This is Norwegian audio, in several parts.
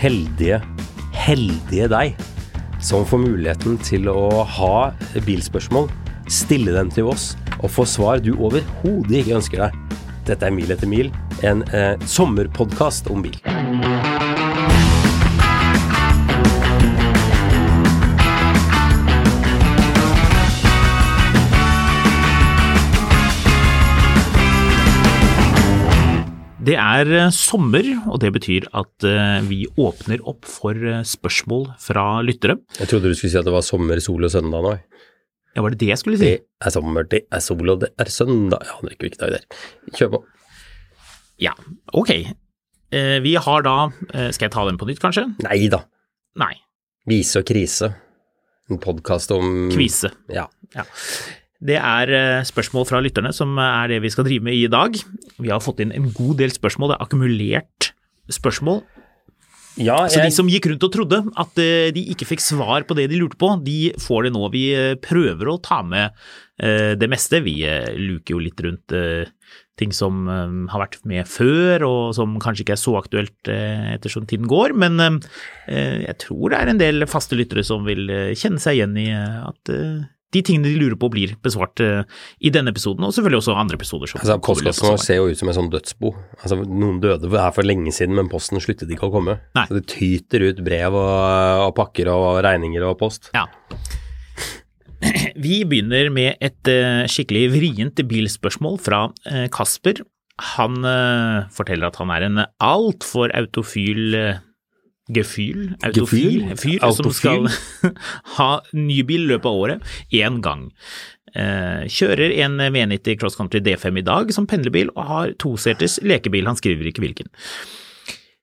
heldige, heldige deg som får muligheten til å ha bilspørsmål, stille dem til oss og få svar du overhodet ikke ønsker deg. Dette er Mil etter mil, en eh, sommerpodkast om bil. Det er eh, sommer, og det betyr at eh, vi åpner opp for eh, spørsmål fra lyttere. Jeg trodde du skulle si at det var sommer, sol og søndag nå. Ja, var det det jeg skulle si? Det er sommer, det er sol og det er søndag. Jeg aner ikke hvilken dag det er. Kjør på. Ja, ok. Vi har da Skal jeg ta den på nytt, kanskje? Nei da. Nei. Vise og krise. En podkast om Kvise. Ja. Ja. Det er eh, spørsmål fra lytterne som er det vi skal drive med i dag. Vi har fått inn en god del spørsmål, det er akkumulert spørsmål. ja Så de som gikk rundt og trodde at eh, de ikke fikk svar på det de lurte på, de får det nå. Vi eh, prøver å ta med det meste. Vi luker jo litt rundt ting som har vært med før, og som kanskje ikke er så aktuelt ettersom tiden går. Men jeg tror det er en del faste lyttere som vil kjenne seg igjen i at de tingene de lurer på blir besvart eh, i denne episoden, og selvfølgelig også andre episoder. som altså, svar. ser jo ut som en sånn dødsbo. Altså, noen døde her for lenge siden, men posten sluttet ikke å komme. Nei. Så det tyter ut brev og, og pakker og regninger og post. Ja. Vi begynner med et eh, skikkelig vrient bilspørsmål fra eh, Kasper. Han forteller at han er en altfor autofyl Gefyl? Autofil? Fyr som skal ha ny bil i løpet av året én gang. Eh, kjører en V90 Cross Country D5 i dag som pendlerbil og har toseters lekebil, han skriver ikke hvilken.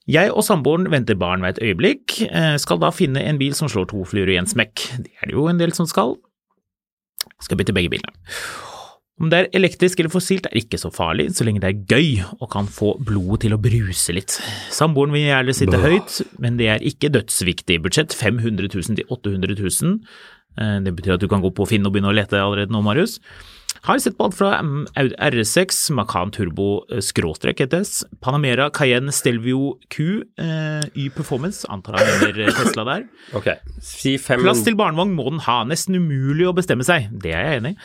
Jeg og samboeren venter barn ved et øyeblikk, eh, skal da finne en bil som slår to fluer i en smekk. Det er det jo en del som skal. Skal bytte begge bilene. Om det er elektrisk eller fossilt er ikke så farlig, så lenge det er gøy og kan få blodet til å bruse litt. Samboeren vil gjerne sitte høyt, men det er ikke dødsviktig. Budsjett 500 000 til 800 000. Eh, Det betyr at du kan gå på Finn og begynne å lete allerede nå, Marius. Har sett på alt fra mm, Audi R6, Macan Turbo eh, skråstrek ETS, Panamera Cayenne Stelvio Q, eh, Y Performance, antar han mener Tesla der. Okay. si fem Plass til barnevogn må den ha, nesten umulig å bestemme seg, det er jeg enig i.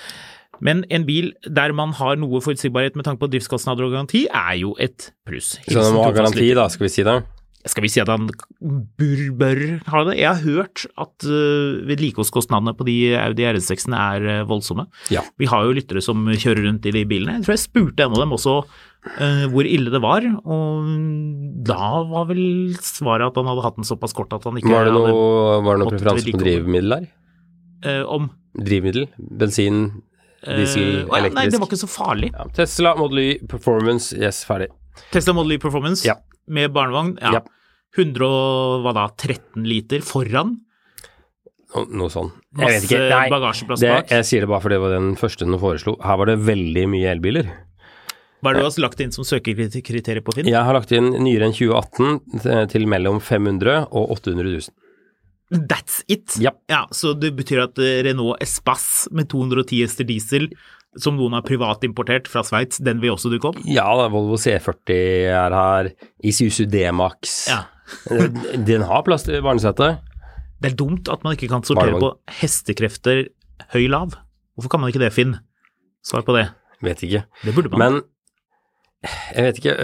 Men en bil der man har noe forutsigbarhet med tanke på driftskostnader og garanti, er jo et pluss. Så den må ha garanti, da, skal vi si det? Skal vi si at han bør, bør ha det? Jeg har hørt at uh, vedlikeholdskostnadene på de Audi RS6-ene er eh, voldsomme. Ja. Vi har jo lyttere som kjører rundt i de bilene. Jeg tror jeg spurte en av dem også uh, hvor ille det var, og da var vel svaret at han hadde hatt den såpass kort at han ikke Var det noe, hadde var det noe preferanse på drivmiddel der? Uh, om Drivmiddel? Bensin? Eh, Diesel? å ja, Nei, det var ikke så farlig. Ja. Tesla Model Y Performance, yes, ferdig. Tesla Model Y Performance Ja. med barnevogn, ja. Ja. 100 og hva da, 13 liter foran. No, noe sånn. Jeg vet ikke. Nei, det, jeg sier det bare fordi det var den første den foreslo. Her var det veldig mye elbiler. Hva er det du har lagt inn som søkekriterier på Finn? Jeg har lagt inn nyere enn 2018 til- til mellom 500 og 800 000. That's it? Yep. Ja, Så det betyr at eh, Renault Espace med 210 hester diesel, som noen har privatimportert fra Sveits, den vil også dukke opp? Ja, Volvo C40 er her. Isuzu D-Max. Ja. Den har plass til barnesete. Det er dumt at man ikke kan sortere Barnevang. på hestekrefter høy-lav. Hvorfor kan man ikke det, Finn? Svar på det. Vet ikke. Det burde man. Men jeg vet ikke,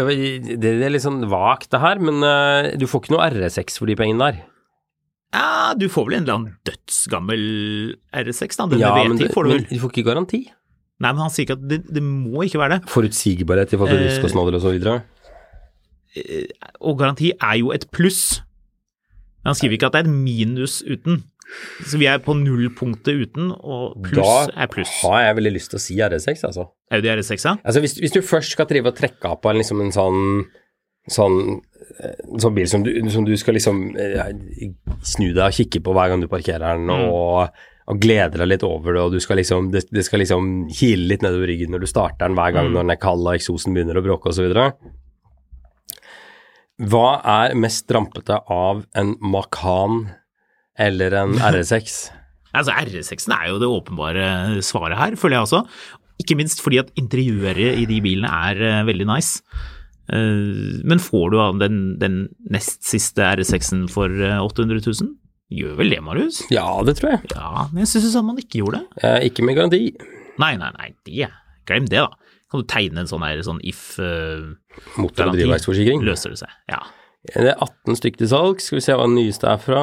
det er litt sånn vagt det her, men eh, du får ikke noe RS6 for de pengene der. Ja, du får vel en eller annen dødsgammel R6, da. Den Ja, men, V10 får du men du får ikke garanti. Nei, men han sier ikke at det, det må ikke være det. Forutsigbarhet i forhold til Eh, driftskostnader og så videre. Og garanti er jo et pluss. Men han skriver ikke at det er et minus uten. Så vi er på nullpunktet uten, og pluss Da er pluss. Da har jeg veldig lyst til å si RS6, altså. Audi R6, ja? Altså hvis, hvis du først skal drive og trekke av på en, liksom en sånn sånn, eh, sånn bil som du, som du skal liksom eh, snu deg og kikke på hver gang du parkerer den, Mm. og, og gleder deg litt over det, og du skal liksom, det, det skal liksom kile litt nedover ryggen når du starter den hver gang Mm. når den er kald og eksosen begynner å bråke osv. Hva er mest rampete av en Macan eller en RS6? Altså, R6-en er jo det åpenbare svaret her, føler jeg også. Ikke minst fordi at interiøret i de bilene er eh, veldig nice. Eh, men får du av den, den nest siste RS6-en for eh, 800 000? Gjør vel det, Marius? Ja, det tror jeg. Ja, men jeg syns man ikke gjorde det. Eh, ikke med garanti. Nei, nei, nei, det Glem det, da. Kan du tegne en sånn her sånn if uh, Motor- og drivverksforsikring. løser det seg. Ja. Det er 18 stykker til salg. Skal vi se hva den nyeste er fra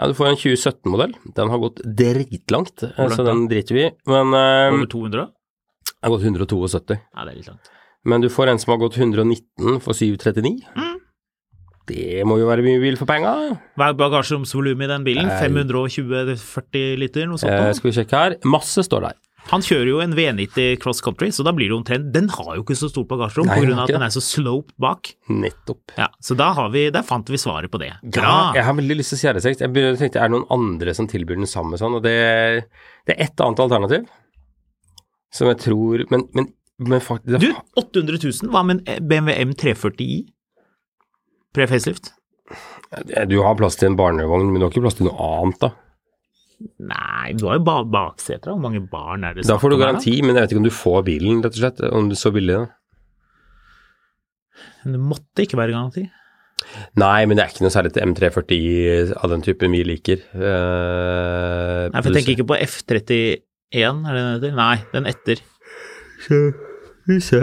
Ja, du får en 2017-modell. Den har gått dritlangt, eh, langt så den driter vi i. Men uh, Over 200? den har gått 172. Ja, det er litt langt. Men du får en som har gått 119 for 739. Mm. Det må jo være mye bil for penga. Hva er bagasjeromsvolumet i den bilen? Nei. 520-40 liter, noe sånt? Eh, skal vi sjekke her. Masse står der. Han kjører jo en V90 cross country, så da blir det omtrent Den har jo ikke så stort bagasjerom pga. at den er så sloped bak. Nettopp. Ja, Så da har vi, der fant vi svaret på det. Ja, Bra! jeg har veldig lyst til å si RS6. Jeg tenkte er det noen andre som tilbyr den samme sånn, og det, det er ett annet alternativ som jeg tror Men, men, men faktisk Du, 800 000, hva med en BMW M340i? Pre-facelift? Du har plass til en barnevogn, men du har ikke plass til noe annet, da. Nei, du har jo ba bakseter. Hvor mange barn er det Da får du garanti, her, men jeg vet ikke om du får bilen, rett og slett. Om du så billig, da. Men Det måtte ikke være garanti. Nei, men det er ikke noe særlig til M340 av den typen vi liker. Uh, Nei, for jeg tenker ikke på F31, er det den heter? Nei, den etter.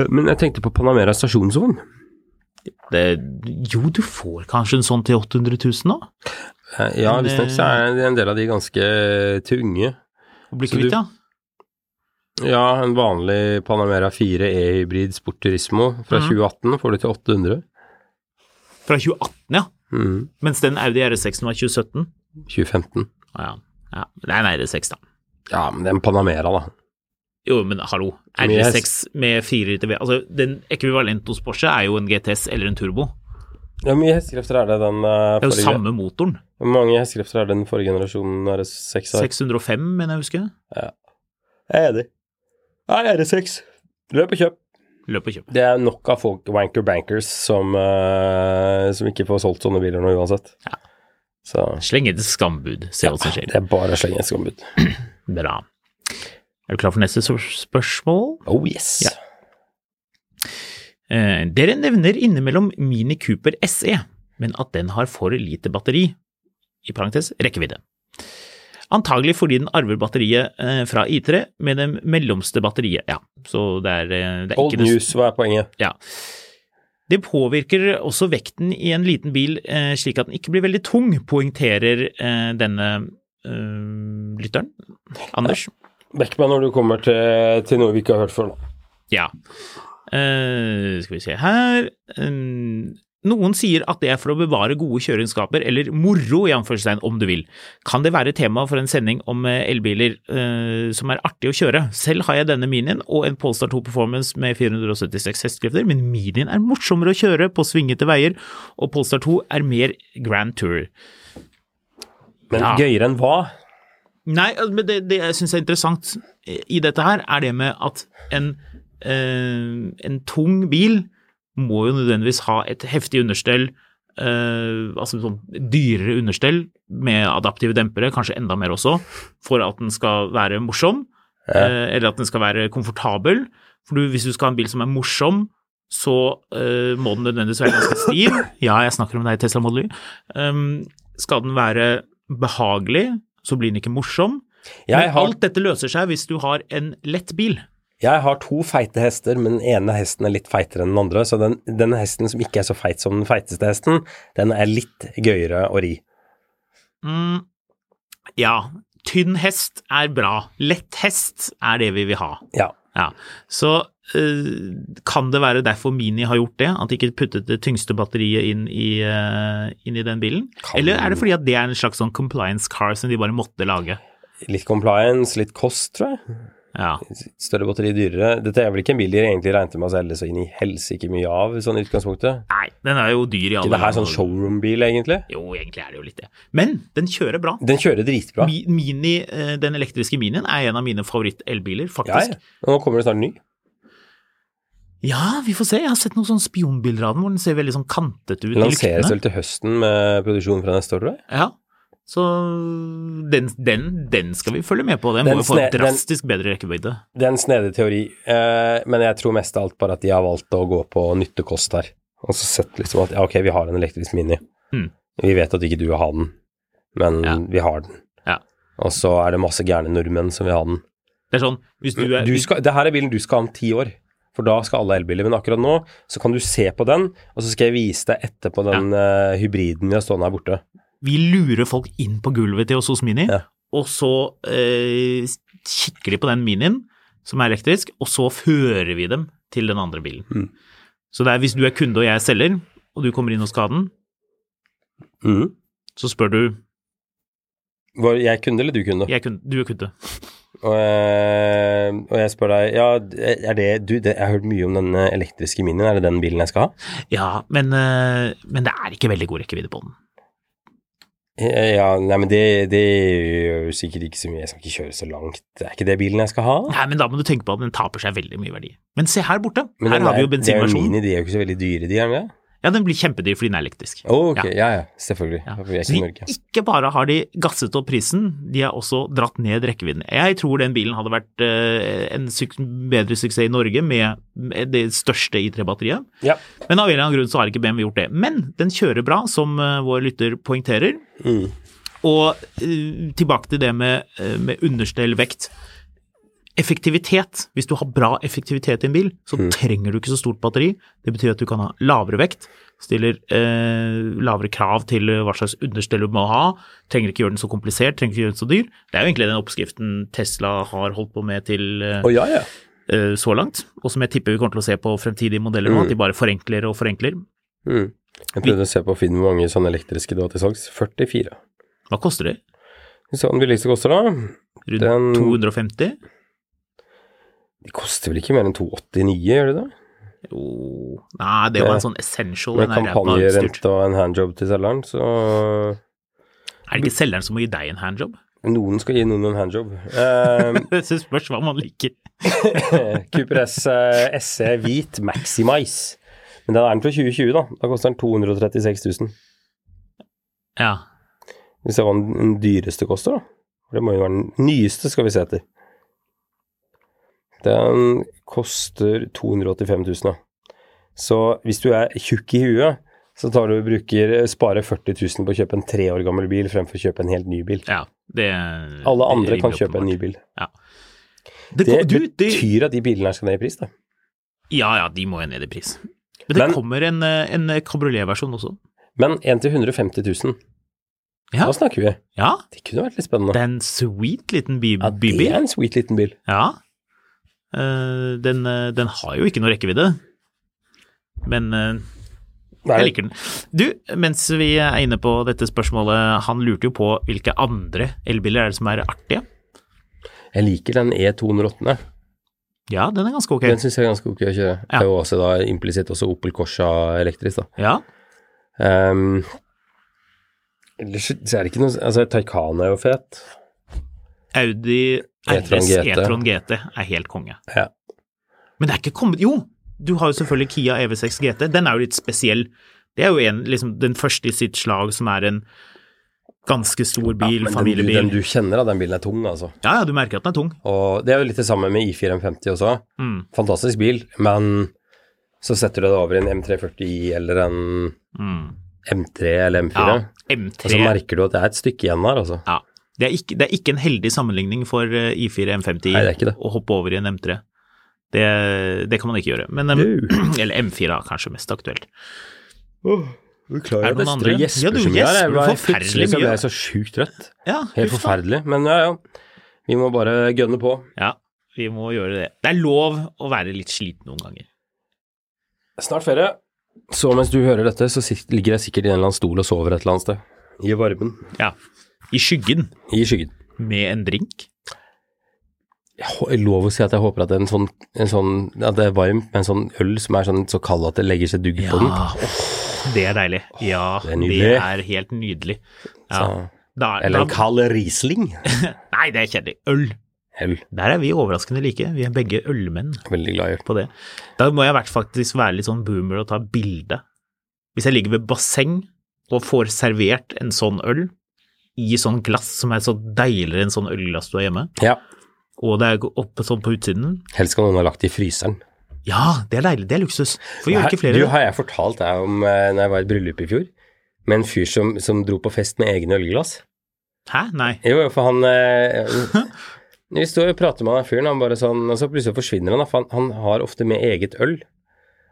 Men jeg tenkte på Panamera stasjonsvogn. Det, jo, du får kanskje en sånn til 800 000 nå? Eh, Ja, visstnok så er en del av de ganske tunge. Og blir kvitt, ja. Ja, en vanlig Panamera 4 E-hybrid Sport Turismo fra mm. 2018 får du til 800. Fra 2018, ja. Mm. Mens den Audi RS6 var 2017. 2015. Å ja. ja. Det er en RS6, da. Ja, men det er en Panamera, da. Jo, men hallo. Mye hest. RS6 med 4 liter V. Altså, den ekvivalent hos Porsche er jo en GTS eller en turbo. Hvor mye hestekrefter er det den uh, Det er jo samme motoren. Hvor mange hestekrefter er det den forrige generasjonen RS6 har? 605, mener jeg å huske. Jeg er enig. Nei, RS6. Løp og kjøp. Løp og kjøp. Det er nok av folk, wanker bankers, som, uh, som ikke får solgt sånne biler nå uansett. Ja. Så Sleng et skambud, se hva som skjer. det er bare å slenge et skambud. Bra. Er du klar for neste spørsmål? Oh yes. Ja. Eh, dere nevner innimellom Mini Cooper SE, men at den har for lite batteri, i parentes rekkevidde. Antagelig fordi den arver batteriet eh, fra I3 med det mellomste batteriet, ja, så det er, eh, det er Old news, hva er poenget? Ja. Det påvirker også vekten i en liten bil eh, slik at den ikke blir veldig tung, poengterer eh, denne eh, lytteren. Anders? Vekk meg når du kommer til, til noe vi ikke har hørt før nå. Ja. Uh, skal vi se her Eh, Noen sier at det er for å bevare gode kjøreegenskaper, eller moro i anførselstegn, om du vil. Kan det være tema for en sending om eh, elbiler uh, som er artig å kjøre? Selv har jeg denne Minien og en Polestar 2 Performance med 476 hestekrefter, men Minien er morsommere å kjøre på svingete veier, og Polestar 2 er mer Grand Tour. Men Ja. gøyere enn hva? Nei, men det, det jeg syns er interessant i dette her, er det med at en, eh, en tung bil må jo nødvendigvis ha et heftig understell, eh, altså sånn dyrere understell med adaptive dempere, kanskje enda mer også, for at den skal være morsom, eh, eller at den skal være komfortabel. For du, hvis du skal ha en bil som er morsom, så eh, må den nødvendigvis være ganske stiv. Ja, jeg snakker om deg, Tesla Model Y. Um, skal den være behagelig, så blir den ikke morsom. Jeg Men har, alt dette løser seg hvis du har en lett bil. jeg har to feite hester, men den ene hesten er litt feitere enn den andre. Så den, den hesten som ikke er så feit som den feiteste hesten, den er litt gøyere å ri. Mm, ja, tynn hest er bra. Lett hest er det vi vil ha. Ja. Ja, Så kan det være derfor Mini har gjort det? At de ikke puttet det tyngste batteriet inn i, eh, inn i den bilen? Kan- Eller er det fordi at det er en slags sånn compliance car som de bare måtte lage? Litt compliance, litt kost, tror jeg. Ja. Større batteri, dyrere. Dette er vel ikke en bil de egentlig regnet med å selge så inn i helsike mye av, sånn i utgangspunktet. Nei, den er jo dyr i alle Ikke det her sånn showroom-bil, egentlig? Jo, egentlig er det jo litt det. Men den kjører bra. Den kjører dritbra. Mi- Mini, eh, den elektriske Minien er en av mine favoritt-elbiler, Ja, faktisk. ja. Og nå kommer det snart ny. Ja, vi får se. Jeg har sett noen sånne spionbilder av den hvor den ser veldig sånn kantet ut. Den Lanseres vel til høsten med produksjon fra neste år, tror jeg. Ja. Så den, den, den skal vi følge med på. Den, Den må jo få drastisk den- bedre rekkevidde. Det er en snedig teori, eh, men jeg tror mest av alt bare at de har valgt å gå på nytte-kost her. Og så sett liksom at ja, ok, vi har en elektrisk Mini. Mm. Vi vet at ikke du vil ha den, men Ja. vi har den. Ja. Og så er det masse gærne nordmenn som vil ha den. Det er sånn, hvis du er Du skal, det her er bilen du skal ha om ti år, for da skal alle elbiler. Men akkurat nå så kan du se på den, og så skal jeg vise deg etterpå den eh, hybriden vi har stående her borte. Vi lurer folk inn på gulvet til oss hos Mini, Ja. og så uh, kikker de på den Minien, som er elektrisk, og så fører vi dem til den andre bilen. Mm. Så det er hvis du er kunde og jeg er selger, og du kommer inn hos skaden, mm. så spør du Var jeg kunde eller du kunde? jeg kunde, Du er kunde. Og, eh, og jeg spør deg, ja, er det du, det, jeg har hørt mye om den eh, elektriske Minien, er det den bilen jeg skal ha? Ja, men, eh, men det er ikke veldig god rekkevidde på den. Ja, nei, men det, det gjør sikkert ikke så mye, jeg skal ikke kjøre så langt. Det er ikke det bilen jeg skal ha. Nei, men da må du tenke på at den taper seg veldig mye verdi. Men se her borte, Men her har vi jo jo Det er jo bensinversjonen. Mini, de er jo ikke så veldig dyre, de er det? Ja, den blir kjempedyr fordi den er elektrisk. Oh, ok, ja ja, selvfølgelig. Ja. Så de, ikke bare har de gasset opp prisen, de har også dratt ned rekkevidden. Jeg tror den bilen hadde vært eh, en bedre suksess i Norge med, det største I3-batteriet, Ja. men av en eller annen grunn så har ikke BMW gjort det. Men den kjører bra, som eh, vår lytter poengterer. Mm. Og eh, tilbake til det med, med understell vekt. Effektivitet. Hvis du har bra effektivitet i en bil, så Mm. trenger du ikke så stort batteri. Det betyr at du kan ha lavere vekt, stiller eh, lavere krav til hva slags understell du må ha. Trenger ikke gjøre den så komplisert, trenger ikke gjøre den så dyr. Det er jo egentlig den oppskriften Tesla har holdt på med til eh, oh, ja, ja. eh, så langt, og som jeg tipper vi kommer til å se på fremtidige modeller nå, Mm. at de bare forenkler og forenkler. Mm. Jeg prøvde å se på Finn hvor mange sånne elektriske du har til salgs. 44. Hva koster det? Så den billigste koster da? Rundt Den- 250? De koster vel ikke mer enn 289, gjør de det? Jo Nei, det var en sånn essential. Med er kampanjerente og en handjob til selgeren, så Er det ikke selgeren som må gi deg en handjob? Noen skal gi noen en handjob. Eh, Det spørs hva man liker. Cooper S eh, SE hvit Maximize. Men den er den fra 2020, da. Da koster den 236 000. Ja. Vi ser hva den dyreste koster, da. Det må jo være den nyeste, skal vi se etter. Den koster 285 000. Så hvis du er tjukk i huet, så tar du bruker, sparer 40 000 på å kjøpe en tre år gammel bil fremfor å kjøpe en helt ny bil. ja det, Alle andre kan kjøpe en ny bil. Det, Det kom- du, det, betyr at de bilene her skal ned i pris, da. ja, ja, de må jo ned i pris. Men det Men- kommer en, eh, en kabrioletversjon også. Men en til 150 000, Ja. da snakker vi. Ja, Det kunne vært litt spennende. det er en sweet liten bil. Ja, det er en sweet liten bil. Ja. Eh, den, eh, den har jo ikke noe rekkevidde, men eh, Nei, jeg liker den. Du, mens vi er inne på dette spørsmålet, han lurte jo på hvilke andre elbiler er det som er artige. Jeg liker den E208. Ja, den er ganske ok. Den syns jeg er ganske ok å kjøre. Ja. Det er jo også da implisitt også Opel Corsa elektrisk, da. Ja, Um, ellers så er det ikke noe Altså, Taycan er jo fet. Audi E-tron GT. E-tron GT er helt konge. Ja. Men det er ikke kommet Jo, du har jo selvfølgelig Kia EV6 GT. Den er jo litt spesiell. Det er jo en, liksom, den første i sitt slag som er en ganske stor bil, ja, den, familiebil. den du kjenner, da, den bilen er tung, altså. Ja, ja, du merker at den er tung. Og det er jo litt det samme med I4M50 også. Mm, Fantastisk bil, men så setter du det over i en M340i eller en mm. M3 eller M4, Ja, M3. og så merker du at det er et stykke igjen her, altså. ja. Det, er ikke, det er ikke en heldig sammenligning for eh, I4 M50 Nei, er å hoppe over i en M3. Det, det kan man ikke gjøre. Men, em, eller M4 er kanskje mest aktuelt. Beklager Er noen at jeg andre? gjesper Ja, så mye her. Jeg ble forferdelig mye. jeg så sjukt trøtt. Ja, Helt forferdelig. Men ja, ja. Vi må bare gønne på. Ja, vi må gjøre det. Det er lov å være litt sliten noen ganger. Snart ferie. Så mens du hører dette, så ligger jeg sikkert i en eller annen stol og sover et eller annet sted. I varmen. Ja. I skyggen, I skyggen. med en drink. Jeg lov å si at jeg håper at det er en sånn, en sånn At det er varmt med en sånn øl som er sånn så kald at det legger seg dugg på den. det er deilig. Ja, det er det er helt nydelig. Ja. Så, Da, eller en kald Riesling. nei, det er kjedelig. Øl. Øl. Der er vi overraskende like. Vi er begge ølmenn Veldig glad i øl. på det. Da må jeg faktisk være litt sånn boomer og ta bilde. Hvis jeg ligger ved basseng og får servert en sånn øl i sånn glass som er så deiligere enn sånn ølglass du har hjemme, Ja. og det er oppe sånn på utsiden. Helst kan noen ha lagt det i fryseren. Ja, det er deilig, det er luksus. For gjør ikke flere du, har jeg fortalt deg om eh, når jeg var i et bryllup i fjor, med en fyr som, som dro på fest med egne ølglass? Hæ? Nei. Jo, for han eh, Vi står og prater med han fyren, han bare sånn, og så plutselig forsvinner han. For han, han har ofte med eget øl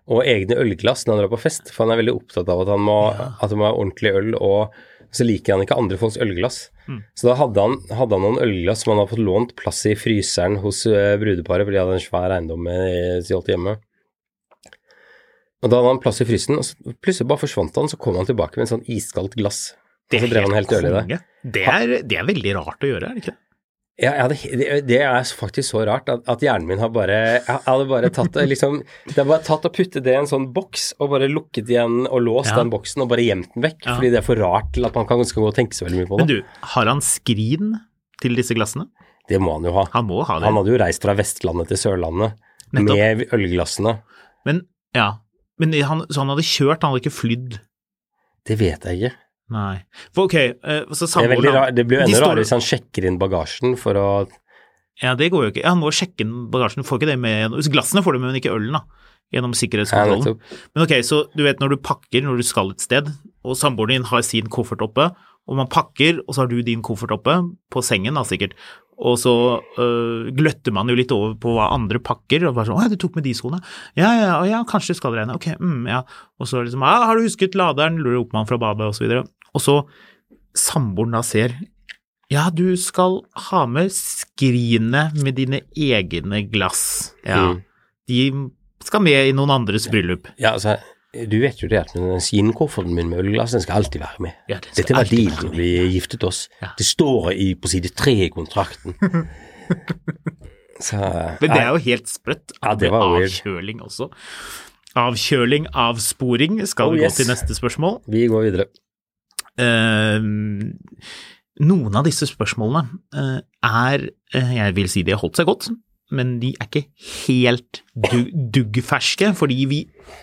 og egne ølglass når han drar på fest, for han er veldig opptatt av at han må, at han må ha ordentlig øl, og så liker han ikke andre folks ølglass. Mm. Så da hadde han, hadde han noen ølglass som han hadde fått lånt plass i fryseren hos eh, brudeparet, fordi de hadde en svær eiendom med stjålet hjemme. Og da hadde han plass i frysen, og så plutselig bare forsvant han, så kom han tilbake med en sånn iskaldt glass. Det han helt konge. Det er, det er veldig rart å gjøre, er det ikke? Ja, hadde, det, det er faktisk så rart at, at hjernen min har bare Jeg hadde bare tatt det liksom Det er bare tatt og puttet det i en sånn boks og bare lukket igjen og låst Ja. den boksen og bare gjemt den vekk, Ja. fordi det er for rart til at man kan gå og tenke så veldig mye på det. Men du, har han skrin til disse glassene? det må han jo ha. Han må ha det. Han hadde jo reist fra Vestlandet til Sørlandet Nettopp. med ølglassene. Men ja, men han, så han hadde kjørt, han hadde ikke flydd? Det vet jeg ikke. Nei. For ok, eh, så Det, er samboeren det, det blir jo enda rarere hvis han sjekker inn bagasjen for å Ja, det går jo ikke. Han må sjekke inn bagasjen, får ikke det med Glassene får du med, men ikke ølen, da. Gjennom sikkerhetskontrollen. men ok, så du vet når du pakker når du skal et sted, og samboeren din har sin koffert oppe, og man pakker, og så har du din koffert oppe, på sengen da sikkert, og så øh, gløtter man jo litt over på hva andre pakker, og bare sånn 'Å ja, du tok med de skoene'. Ja, ja, ja, ja kanskje du skal det, Reine. Ok, mm, ja. Og så liksom 'Ja, har du husket laderen?' lurer opp man fra badet, og så videre. Og så samboeren da ser ja, du skal ha med skrinet med dine egne glass. Ja, Mm. de skal med i noen andres bryllup. Ja, altså, du vet jo det at den skinnkofferten min med ølglass, den skal alltid være med. Ja, det skal Dette var dealen vi giftet oss. Ja. Det står i, på side tre i kontrakten. Så Men det er jo helt sprøtt. Ja, det var weird. avkjøling også. Avkjøling, avsporing. Skal Oh, vi gå yes. til neste spørsmål? Vi går videre. Uh, noen av disse spørsmålene uh, er uh, Jeg vil si de har holdt seg godt, men de er ikke helt dug, duggferske, fordi vi,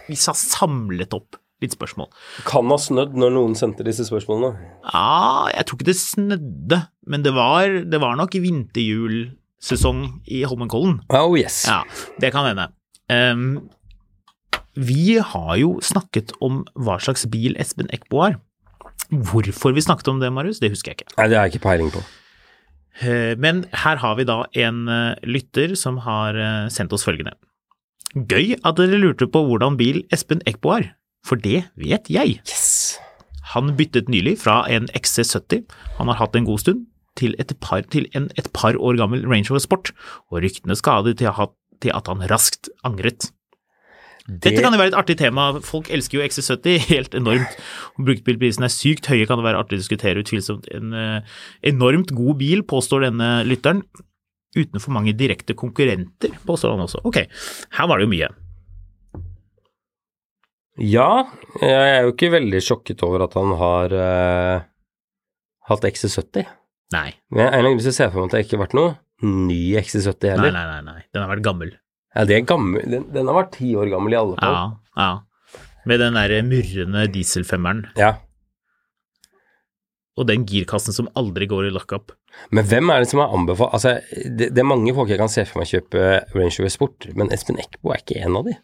vi har samlet opp litt spørsmål. Kan ha snødd når noen sendte disse spørsmålene. Ja, jeg tror ikke det snødde, men det var, det var nok vinterjulsesong i Holmenkollen. Oh yes. Ja, det kan hende. Um, vi har jo snakket om hva slags bil Espen Eckbo har. Hvorfor vi snakket om det, Marius, det husker jeg ikke. Nei, det har jeg ikke peiling på. Eh, Men her har vi da en eh, lytter som har eh, sendt oss følgende. Gøy at dere lurte på hvordan bil Espen Eckbo har, for det vet jeg. Yes. Han byttet nylig fra en XC70 han har hatt en god stund, til et par, til en et par år gammel Range Rover Sport, og ryktene skadet til, til at han raskt angret. Dette kan jo være et artig tema, folk elsker jo XC70 helt enormt. Bruktbilprisene er sykt høye kan det være artig å diskutere, utvilsomt en eh, enormt god bil, påstår denne lytteren. Uten for mange direkte konkurrenter, påstår han også. Ok, her var det jo mye. Ja, jeg er jo ikke veldig sjokket over at han har eh, hatt XC70. Nei, Men jeg er egentlig ser for meg at det ikke har vært noe ny XC70 nei, heller. nei, nei, nei. den har vært gammel. Ja, det er gammel. Den, den har vært ti år gammel i alle fall. Ja, ja. Med den der murrende dieselfemmeren. Ja. Og den girkassen som aldri går i lockup. Men hvem er det som har anbefalt Altså, det, det er mange folk jeg kan se for meg kjøpe Range Rover Sport, men Espen Eckbo er ikke en av de.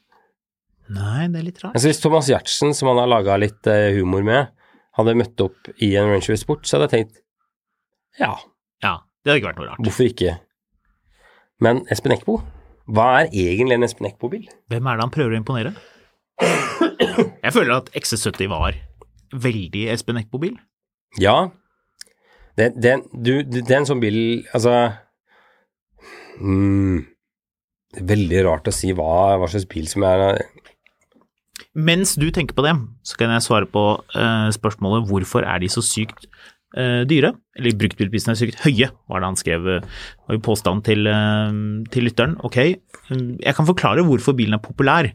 Nei, det er litt rart. Altså, hvis Thomas Giertsen, som han har laga litt eh, humor med, hadde møtt opp i en Range Rover Sport, så hadde jeg tenkt ja, Ja, det hadde ikke vært noe rart. hvorfor ikke? Men Espen Eckbo? Hva er egentlig en Espen Eckbo-bil? Hvem er det han prøver å imponere? Jeg føler at XC70 var veldig Espen Eckbo-bil. Ja, det, det, du, det er en sånn bil Altså mm, Det er veldig rart å si hva, hva slags bil som er Mens du tenker på det, så kan jeg svare på uh, spørsmålet hvorfor er de så sykt eh, dyre? Eller bruktbilprisene er sykt høye, var det han skrev. eh, var jo påstand til, eh, til lytteren. Ok, mm, jeg kan forklare hvorfor bilen er populær.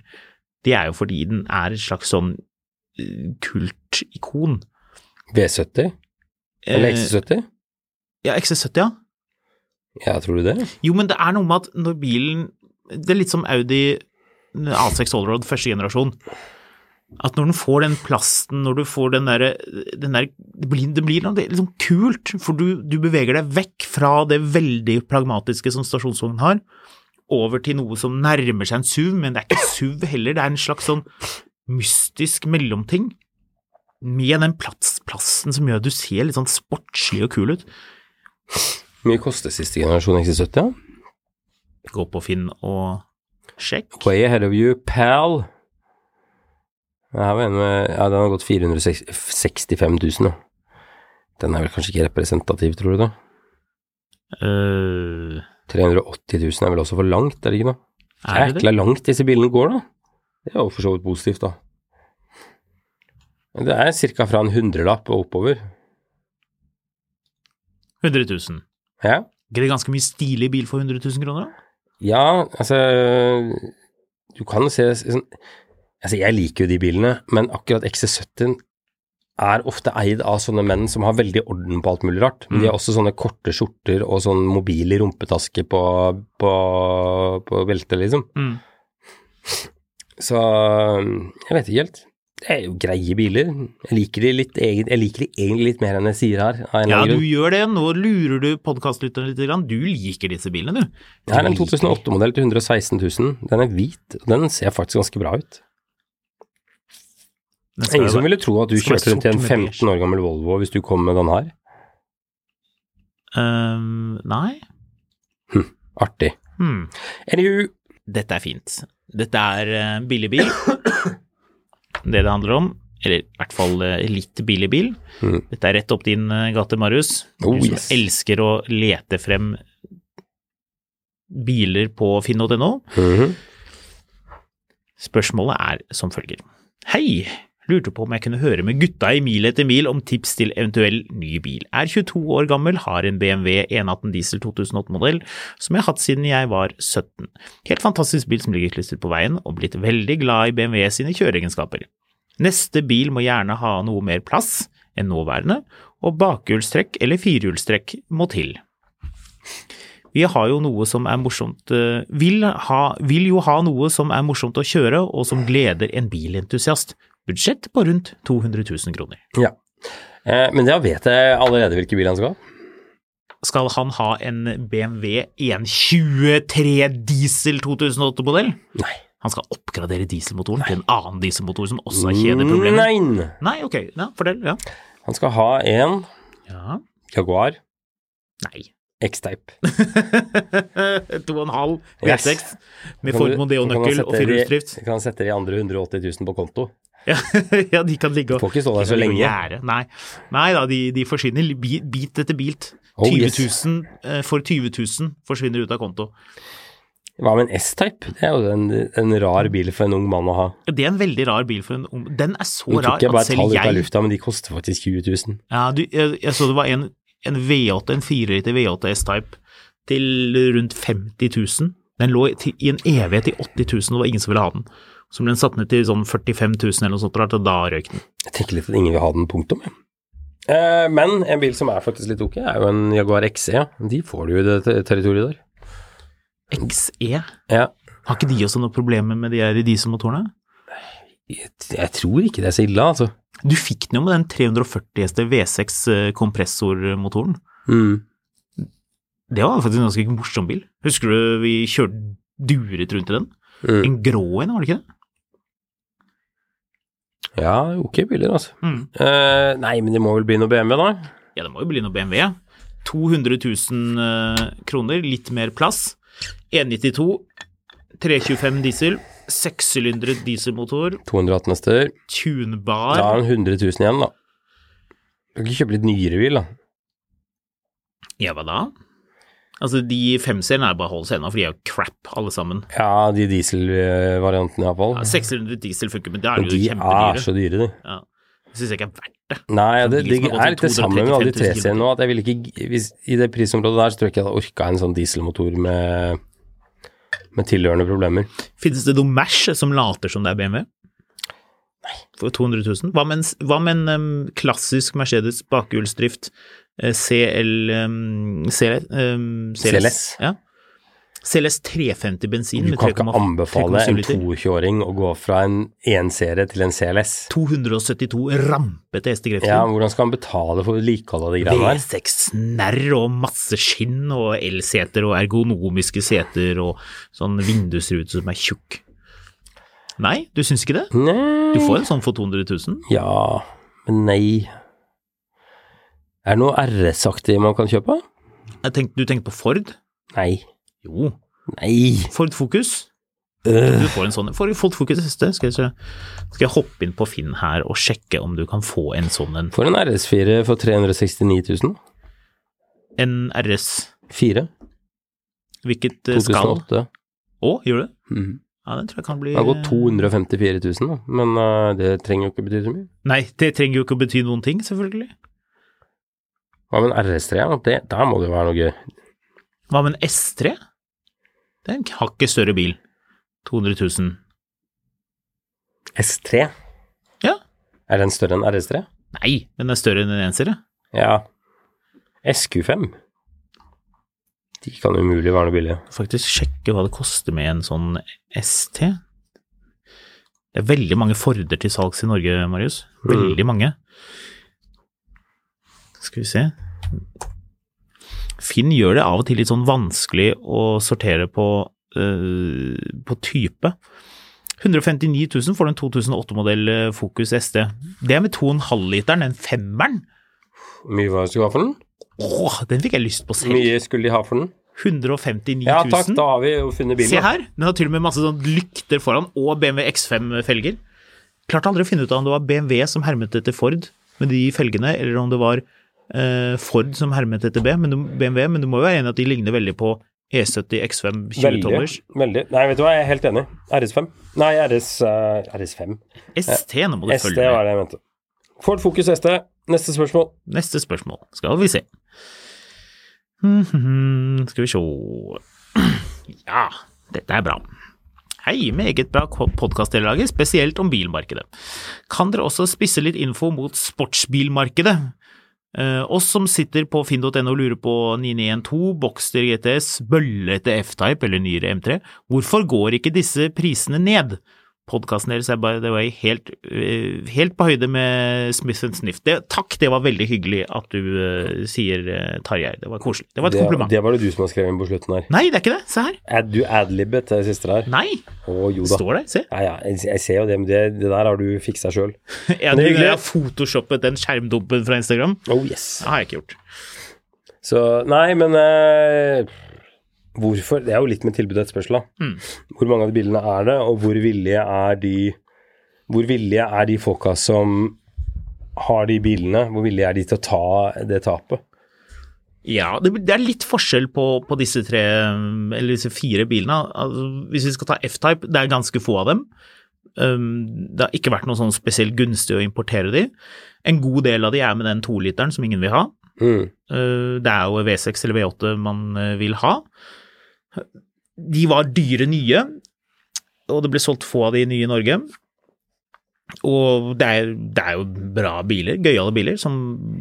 Det er jo fordi den er et slags sånn eh, kultikon. V70 eller Eh, XC70? Ja, XC70, ja. Ja, tror du det? Jo, men det er noe med at når bilen Det er litt som Audi A6 Allroad første generasjon. At når den får den plasten, når du får den derre den der, Det blir, det blir noe det liksom kult, for du, du beveger deg vekk fra det veldig pragmatiske som stasjonsvognen har, over til noe som nærmer seg en SUV, men det er ikke SUV heller, det er en slags sånn mystisk mellomting. Med den plass, plassen som gjør at du ser litt sånn sportslig og kul ut. Hvor mye koster siste generasjon XC70? Ja? Gå på Finn og sjekk. Way ahead of you, pal. Her var en med, ja, den har gått 465 000, da. Den er vel kanskje ikke representativ, tror du det? Uh, 380 000 er vel også for langt, er det ikke noe? er det? Jækla langt disse bilene går, da. Det er jo for så vidt positivt, da. Det er ca. fra en hundrelapp og oppover. 100 000. Ja. Ikke det ganske mye stilig bil for 100 000 kroner? da? Ja, altså Du kan se sånn Altså, jeg liker jo de bilene, men akkurat XC70 er ofte eid av sånne menn som har veldig orden på alt mulig rart. De har også sånne korte skjorter og sånn mobile rumpetaske på, på, på beltet, liksom. Mm. Så jeg vet ikke helt. Det er jo greie biler. Jeg liker de, litt, jeg liker de egentlig litt mer enn jeg sier her. Ja, du gjør det. Nå lurer du podkastlytteren litt. grann. Du liker disse bilene, du. Det er en 2008-modell til 116 000. Den er hvit, og den ser faktisk ganske bra ut. Ingen som ville tro at du kjørte rundt i en 15 år gammel Volvo hvis du kom med den her. Um, nei. Artig. Hmm. Anywho, Dette er fint. Dette er eh, billig bil. Det det handler om, eller i hvert fall eh, litt billig bil. Mm. Dette er rett opp din eh, gate, Marius. Oh, du som yes. elsker å lete frem biler på finn.no. mhm. Spørsmålet er som følger. Hei! Lurte på om jeg kunne høre med gutta i Mil etter mil om tips til eventuell ny bil. Er 22 år gammel, har en BMW 118 diesel 2008-modell som jeg har hatt siden jeg var 17. Helt fantastisk bil som ligger klistret på veien, og blitt veldig glad i BMW sine kjøreegenskaper. Neste bil må gjerne ha noe mer plass enn nåværende, og bakhjulstrekk eller firehjulstrekk må til. Vi har jo noe som er morsomt eh, vil, ha, vil jo ha noe som er morsomt å kjøre, og som gleder en bilentusiast. Budsjett på rundt 200 000 kroner. Ja. Eh, men da vet jeg allerede hvilken bil han skal ha. Skal han ha en BMW 123 diesel 2008-modell? Nei. Han skal oppgradere dieselmotoren til en annen dieselmotor som også har kjedeproblemer? Nei. Nei, ok. Ja, fordel. Ja. Han skal ha en ja. Jaguar Nei. X-Type. 2,5 halv V6 med Kan Ford Mondeo-nøkkel og firehjulsdrift. Kan sette de andre 180 000 på konto. Ja, de kan ligge og Får ikke stå der så lenge. gjære. Nei. Nei da, de, de forsvinner bit etter bit. Oh, 20 000 yes. for 20 000 forsvinner ut av konto. Hva med en S-Type? Det er jo en, en rar bil for en ung mann å ha. Det er en veldig rar bil for en ung Den er så Nå at tok jeg at bare et tall selv ut av lufta, men de koster faktisk 20 000. ja, du, jeg, jeg så det var en, en V8, en 4 liter V8 S-Type til rundt 50 000. Den lå til, i en evighet i 80 000, og det var ingen som ville ha den. Så ble satt ned til sånn 45 000 eller noe sånt, og da røyk den. Jeg tenker litt at ingen vil ha den, punktum. jeg. Eh, men en bil som er faktisk litt ok, er jo en Jaguar XE. ja. De får du jo i det territoriet der. XE? Ja. Har ikke de også noe problemer med de her dieselmotorene? Jeg, jeg tror ikke det er så ille, altså. Du fikk den jo med den 340 heste V6 eh, kompressormotoren. Mm. Det var faktisk en ganske morsom bil. Husker du vi kjørte duret rundt i den? Mm. En grå en, var det ikke det? Ja, ok biler, altså. Mm. Uh, nei, men det må vel bli noe BMW, da? Ja, det må jo bli noe BMW. 200 000 eh, kroner, litt mer plass. 192, 325 diesel, sekssylindret dieselmotor, 218 hester. tunbar. Da er den 100 000 igjen, da. Du Kan ikke kjøpe litt nyere bil, da. Ja, hva da? Altså, de femseriene er bare å holde seg unna, for de er jo crap, alle sammen. Ja, de dieselvariantene iallfall. Ja, 600 diesel funker, men det er Men de de er så dyre, de. Ja. Det syns jeg ikke er verdt det. Nei, det, bil det gått er litt det samme med alle de 235 000 3-seriene nå, at jeg ville ikke hvis, I det prisområdet der så tror jeg ikke jeg hadde orka en sånn dieselmotor med, med tilhørende problemer. Finnes det noe Mash som later som det er BMW? Nei. For 200 000? Hva med en, hva med en um, klassisk Mercedes bakhjulsdrift eh, CL um, CL, em, CLS. Ja. CLS 350 bensin Du kan ikke anbefale en liter. 22-åring å gå fra en 1-serie til en CLS. 272 rampete hestekrefter. Ja, hvordan skal han betale for vedlikehold av de greiene der? V6-snerr og masse skinn og elseter og ergonomiske seter og sånn vindusrute som er tjukk. Nei, du syns ikke det? Nei Du får en sånn for 200 000. Ja, men nei. Er det noe RS-aktig man kan kjøpe? Jeg tenkte, du tenkte på Ford? Nei. Jo, Nei. Ford Focus. Øh. Du får en sånn Ford Ford Focus neste. Skal jeg, skal jeg hoppe inn på Finn her og sjekke om du kan få en sånn en? For en RS4 for 369 000. En RS. 4. Hvilket 2008. skall? 2008. Å, gjør du? Mhm. Ja, den tror jeg kan bli Det har gått 254 000, da. Men uh, det trenger jo ikke bety så mye. Nei, det trenger jo ikke å bety noen ting, selvfølgelig. Hva med en RS3? Ja? Det, der må det jo være noe gøy. Hva med en S3? Det er en hakket større bil. 200 000. S3? Ja. Er den større enn RS3? Nei, den er større enn en ensere. Ja. SQ5? De kan umulig være noe billige. Faktisk sjekke hva det koster med en sånn ST. Det er veldig mange Forder til salgs i Norge, Marius. Veldig mange. Skal vi se. Finn gjør det av og til litt sånn vanskelig å sortere på, uh, på type. 159 000 for den 2008-modell Focus ST. Det er med 2,5 literen, den femmeren. Hvor mye var det du ha for den? Åh, den fikk jeg lyst på selv. mye skulle de ha for den? 159 000. Ja takk, da har vi jo funnet bilen. Se her, den har til og med masse sånn lykter foran, og BMW X5-felger. Klarte aldri å finne ut av om det var BMW som hermet etter Ford med de felgene, eller om det var eh, Ford som hermet etter B, men du, BMW, men du må jo være enig at de ligner veldig på E E70 X5 20 Veldig. veldig. Nei, vet du hva, jeg er helt enig. RS5. Nei, RS, uh, RS5. ST, nå må du ST følge var det jeg mente. Ford Focus ST. Neste spørsmål. Neste spørsmål, skal vi se. Mhm, Skal vi se Ja, dette er bra. Hei, meget bra podkastdelelager, spesielt om bilmarkedet. Kan dere også spisse litt info mot sportsbilmarkedet? Eh, oss som sitter på finn.no og lurer på 9912, Boxster GTS, bøllete F-Type eller nyere M3, hvorfor går ikke disse prisene ned? Podkasten deres er by the way helt, eh, helt på høyde med Smith Sniff. Det, takk, det var veldig hyggelig at du uh, sier, uh, Tarjei. Det var koselig. Det var et Det, kompliment. det var det du som har skrevet inn på slutten her. Nei, det er ikke det. Se her. Er du adlibbet det siste der. Nei, Å jo da. står det. Se. Ja, ja, jeg, jeg ser jo det, men det, det der har du fiksa sjøl. Ja, du har photoshoppet den skjermdumpen fra Instagram. Oh yes. Det har jeg ikke gjort. Så nei, men eh, hvorfor Det er jo litt med tilbud og etterspørsel, da. Mm. Hvor mange av de bilene er det, og hvor villige er de Hvor villige er de folka som har de bilene, hvor villige er de til å ta det tapet? Ja, det, det er litt forskjell på, på disse tre, eller disse fire bilene. Altså, hvis vi skal ta F-Type, det er ganske få av dem. Um, det har ikke vært noe sånn spesielt gunstig å importere de. En god del av de er med den toliteren som ingen vil ha. Mm. Uh, det er jo V6 eller V8 man uh, vil ha. De var dyre nye, og det ble solgt få av de nye i Norge. Og det er, det er jo bra biler, gøyale biler, som,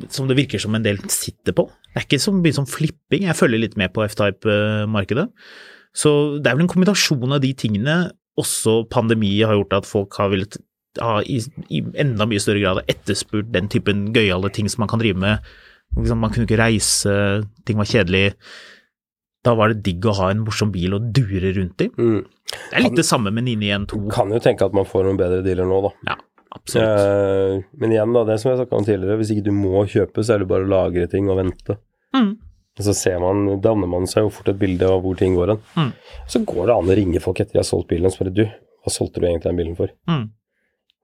som det virker som en del sitter på. Det er ikke så mye som flipping, jeg følger litt med på F-Type-markedet. Så det er vel en kombinasjon av de tingene, også pandemi har gjort at folk har villet ha i, i enda mye større grad etterspurt den typen gøyale ting som man kan drive med. Liksom, man kunne ikke reise, ting var kjedelig. Da var det digg å ha en morsom bil å dure rundt i. Mm. Det er litt det samme med 992. Kan jo tenke at man får noen bedre dealer nå, da. Ja, absolutt. Eh, men igjen, da, det som jeg snakka om tidligere, hvis ikke du må kjøpe, så er det bare å lagre ting og vente. Mm. Og så ser man, danner man seg jo fort et bilde av hvor ting går hen. Mm. Så går det an å ringe folk etter de har solgt bilen og spørre du, hva solgte du egentlig den bilen for? Mm.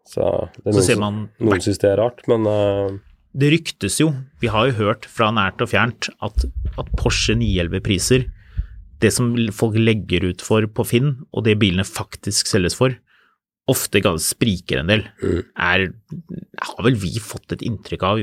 Så det er Så noen, ser man noen syns det er rart, men eh, Det ryktes jo, vi har jo hørt fra nært og fjernt, at, at Porsche 911-priser, det som folk legger ut for på Finn, og det bilene faktisk selges for, ofte ganske spriker en del. Mm. Er, har vel vi fått et inntrykk av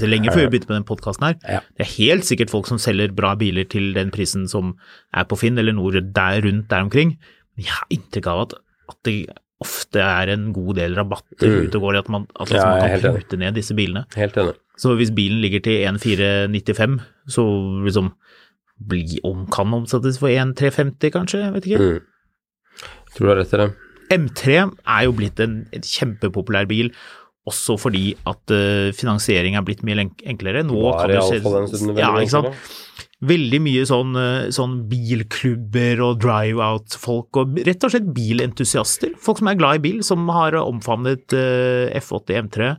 så lenge før vi begynte med den podkasten her. Ja. Det er helt sikkert folk som selger bra biler til den prisen som er på Finn, eller noe der rundt der omkring. Men jeg har inntrykk av at, at det ofte er en god del rabatter Mm. ute og går, at man, at Ja, jeg er man kan prute ned disse bilene. helt enig. Så hvis bilen ligger til 1495, så liksom bli om, kan omsettes for 1,350 kanskje, jeg vet ikke. Mm. Tror du har rett i det. M3 er jo blitt en, en kjempepopulær bil, også fordi at uh, finansiering er blitt mye enklere. Nå Bare kan du se, ja, ikke sant? Veldig mye sånn, eh, sånn bilklubber og drive-out-folk, og rett og slett bilentusiaster. Folk som er glad i bil, som har omfavnet eh, F80 M3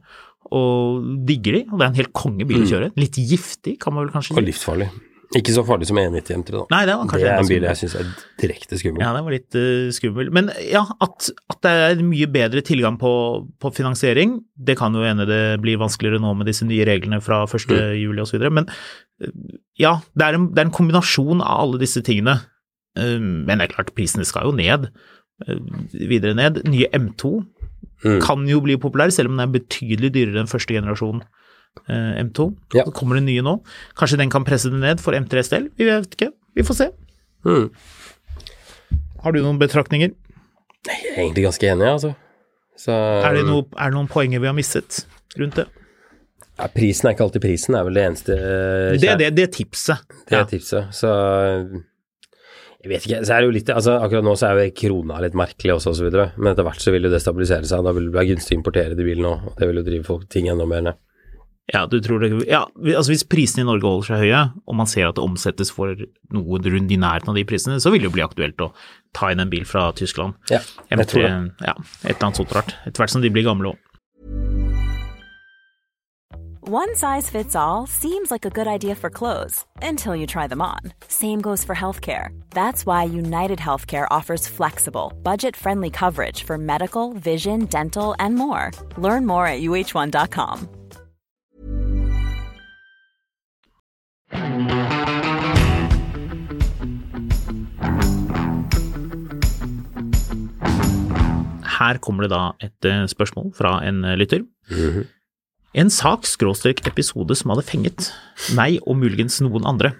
og digger de. Og det er en helt kongebil å kjøre. Litt giftig, kan man vel kanskje si. Og livsfarlig. Ikke så farlig som E90 M3, da. Nei, det var Det er en bil jeg syns er direkte skummel. Ja, det var litt uh, skummel. Men ja, at, at det er mye bedre tilgang på, på finansiering, det kan jo hende det blir vanskeligere nå med disse nye reglene fra 1. Mm. osv. Men ja, det er, en, det er en kombinasjon av alle disse tingene. Eh, Men det er klart, prisene skal jo ned. eh, Videre ned. Nye M2 Mm. kan jo bli populær, selv om den er betydelig dyrere enn første generasjon eh, M2. Ja. Så kommer det nye nå. Kanskje den kan presse det ned for M3s? Vi vet ikke. Vi får se. Mm. Har du noen betraktninger? Jeg er egentlig ganske enig, altså. Så, Er det, noe, er det noen poenger vi har mistet rundt det? Ja, prisen er ikke alltid prisen, er vel det eneste uh, Det det, det er tipset. Det er Ja. tipset. Så jeg vet ikke. Så er det jo litt altså Akkurat nå så er jo krona litt merkelig også, og så videre. Men etter hvert så vil jo det stabilisere seg. Da vil det være gunstig å importere de bilene òg, og det vil jo drive folk ting enda mer ned. Ja, du tror det Ja, altså hvis prisene i Norge holder seg høye, og man ser at det omsettes for noe rundt i nærheten av de prisene, så vil det jo bli aktuelt å ta inn en bil fra Tyskland. Ja, jeg M3, tror det. ja, et eller annet sånt rart. Etter hvert som de blir gamle òg. One size fits all seems like a good idea for clothes until you try them on. Same goes for healthcare. That's why United Healthcare offers flexible, budget friendly coverage for medical, vision, dental, and more. Learn more at uh1.com. Her kommer det da et eh, spørsmål fra en eh, lytter. Mhm. En sak skråstrek episode som hadde fenget meg og muligens noen andre.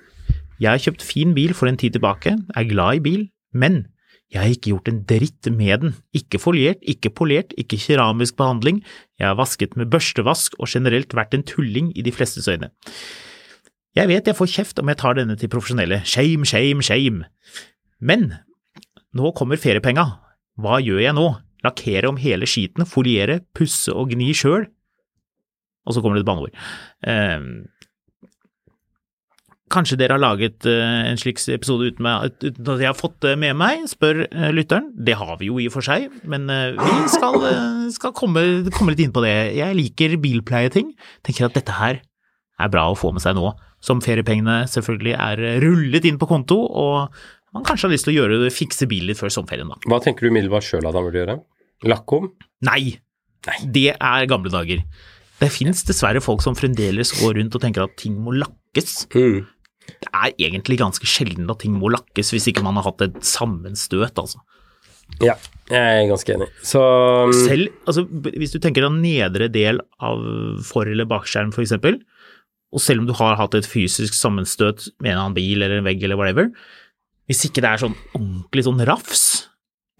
Jeg har kjøpt fin bil for en tid tilbake, er glad i bil, men jeg har ikke gjort en dritt med den. Ikke foliert, ikke polert, ikke keramisk behandling. Jeg har vasket med børstevask og generelt vært en tulling i de flestes øyne. Jeg vet jeg får kjeft om jeg tar denne til profesjonelle. Shame, shame, shame. Men nå kommer feriepenga. Hva gjør jeg nå? Lakkere om hele skiten, foliere, pusse og gni sjøl? Og så kommer det et banneord. Eh, kanskje dere har laget eh, en slik episode uten, meg, uten at jeg har fått det med meg, spør eh, lytteren. Det har vi jo i og for seg, men eh, vi skal, eh, skal komme, komme litt inn på det. Jeg liker bilpleieting. Tenker at dette her er bra å få med seg nå, som feriepengene selvfølgelig er eh, rullet inn på konto, og man kanskje har lyst til å gjøre fikse bilen litt før sommerferien, da. Hva tenker du umiddelbart sjøl at han burde gjøre? Lakkom? Nei. Nei, det er gamle dager. Det finnes dessverre folk som fremdeles går rundt og tenker at ting må lakkes. Mm. Det er egentlig ganske sjelden at ting må lakkes hvis ikke man har hatt et sammenstøt, altså. Ja, jeg er ganske enig. Så mm, Selv, altså hvis du tenker deg nedre del av for- eller bakskjerm eksempel, og selv om du har hatt et fysisk sammenstøt med en annen bil eller en vegg eller whatever, hvis ikke det er sånn ordentlig sånn rafs,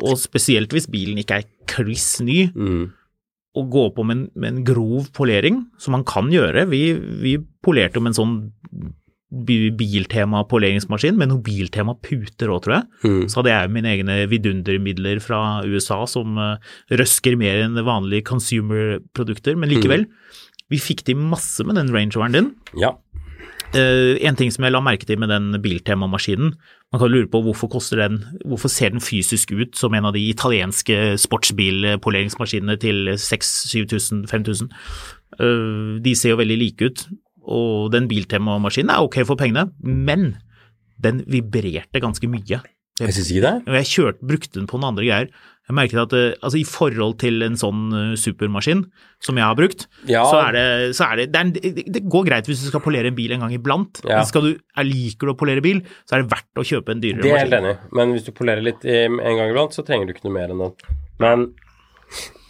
og spesielt hvis bilen ikke er kliss ny, mm. Å gå på med en, med en grov polering, som man kan gjøre. Vi, vi polerte jo med en sånn Biltema-poleringsmaskin, med noe Biltema-puter òg, tror jeg. Mm. Så hadde jeg mine egne vidundermidler fra USA som eh, røsker mer enn vanlige consumer-produkter, men likevel. Vi fikk til masse med den Range Roveren din. Ja. Eh, en ting som jeg la merke til med den Biltema-maskinen, man kan lure på hvorfor koster den, hvorfor ser den fysisk ut som en av de italienske sportsbilpoleringsmaskinene til 6000-7000, 5000. Eh, de ser jo veldig like ut, og den Biltema-maskinen er ok for pengene, men den vibrerte ganske mye. Jeg syns ikke det. Jeg kjørte, brukte den på noen andre greier. Jeg merket at eh, altså i forhold til en sånn eh, supermaskin som jeg har brukt, Ja. så er det, så er det, det, er en, det, går greit hvis du skal polere en bil en gang iblant. Ja. Men skal du, er, liker du å polere bil, så er det verdt å kjøpe en dyrere maskin. Det er jeg helt enig i. Men hvis du polerer litt en gang iblant, så trenger du ikke noe mer enn den. Men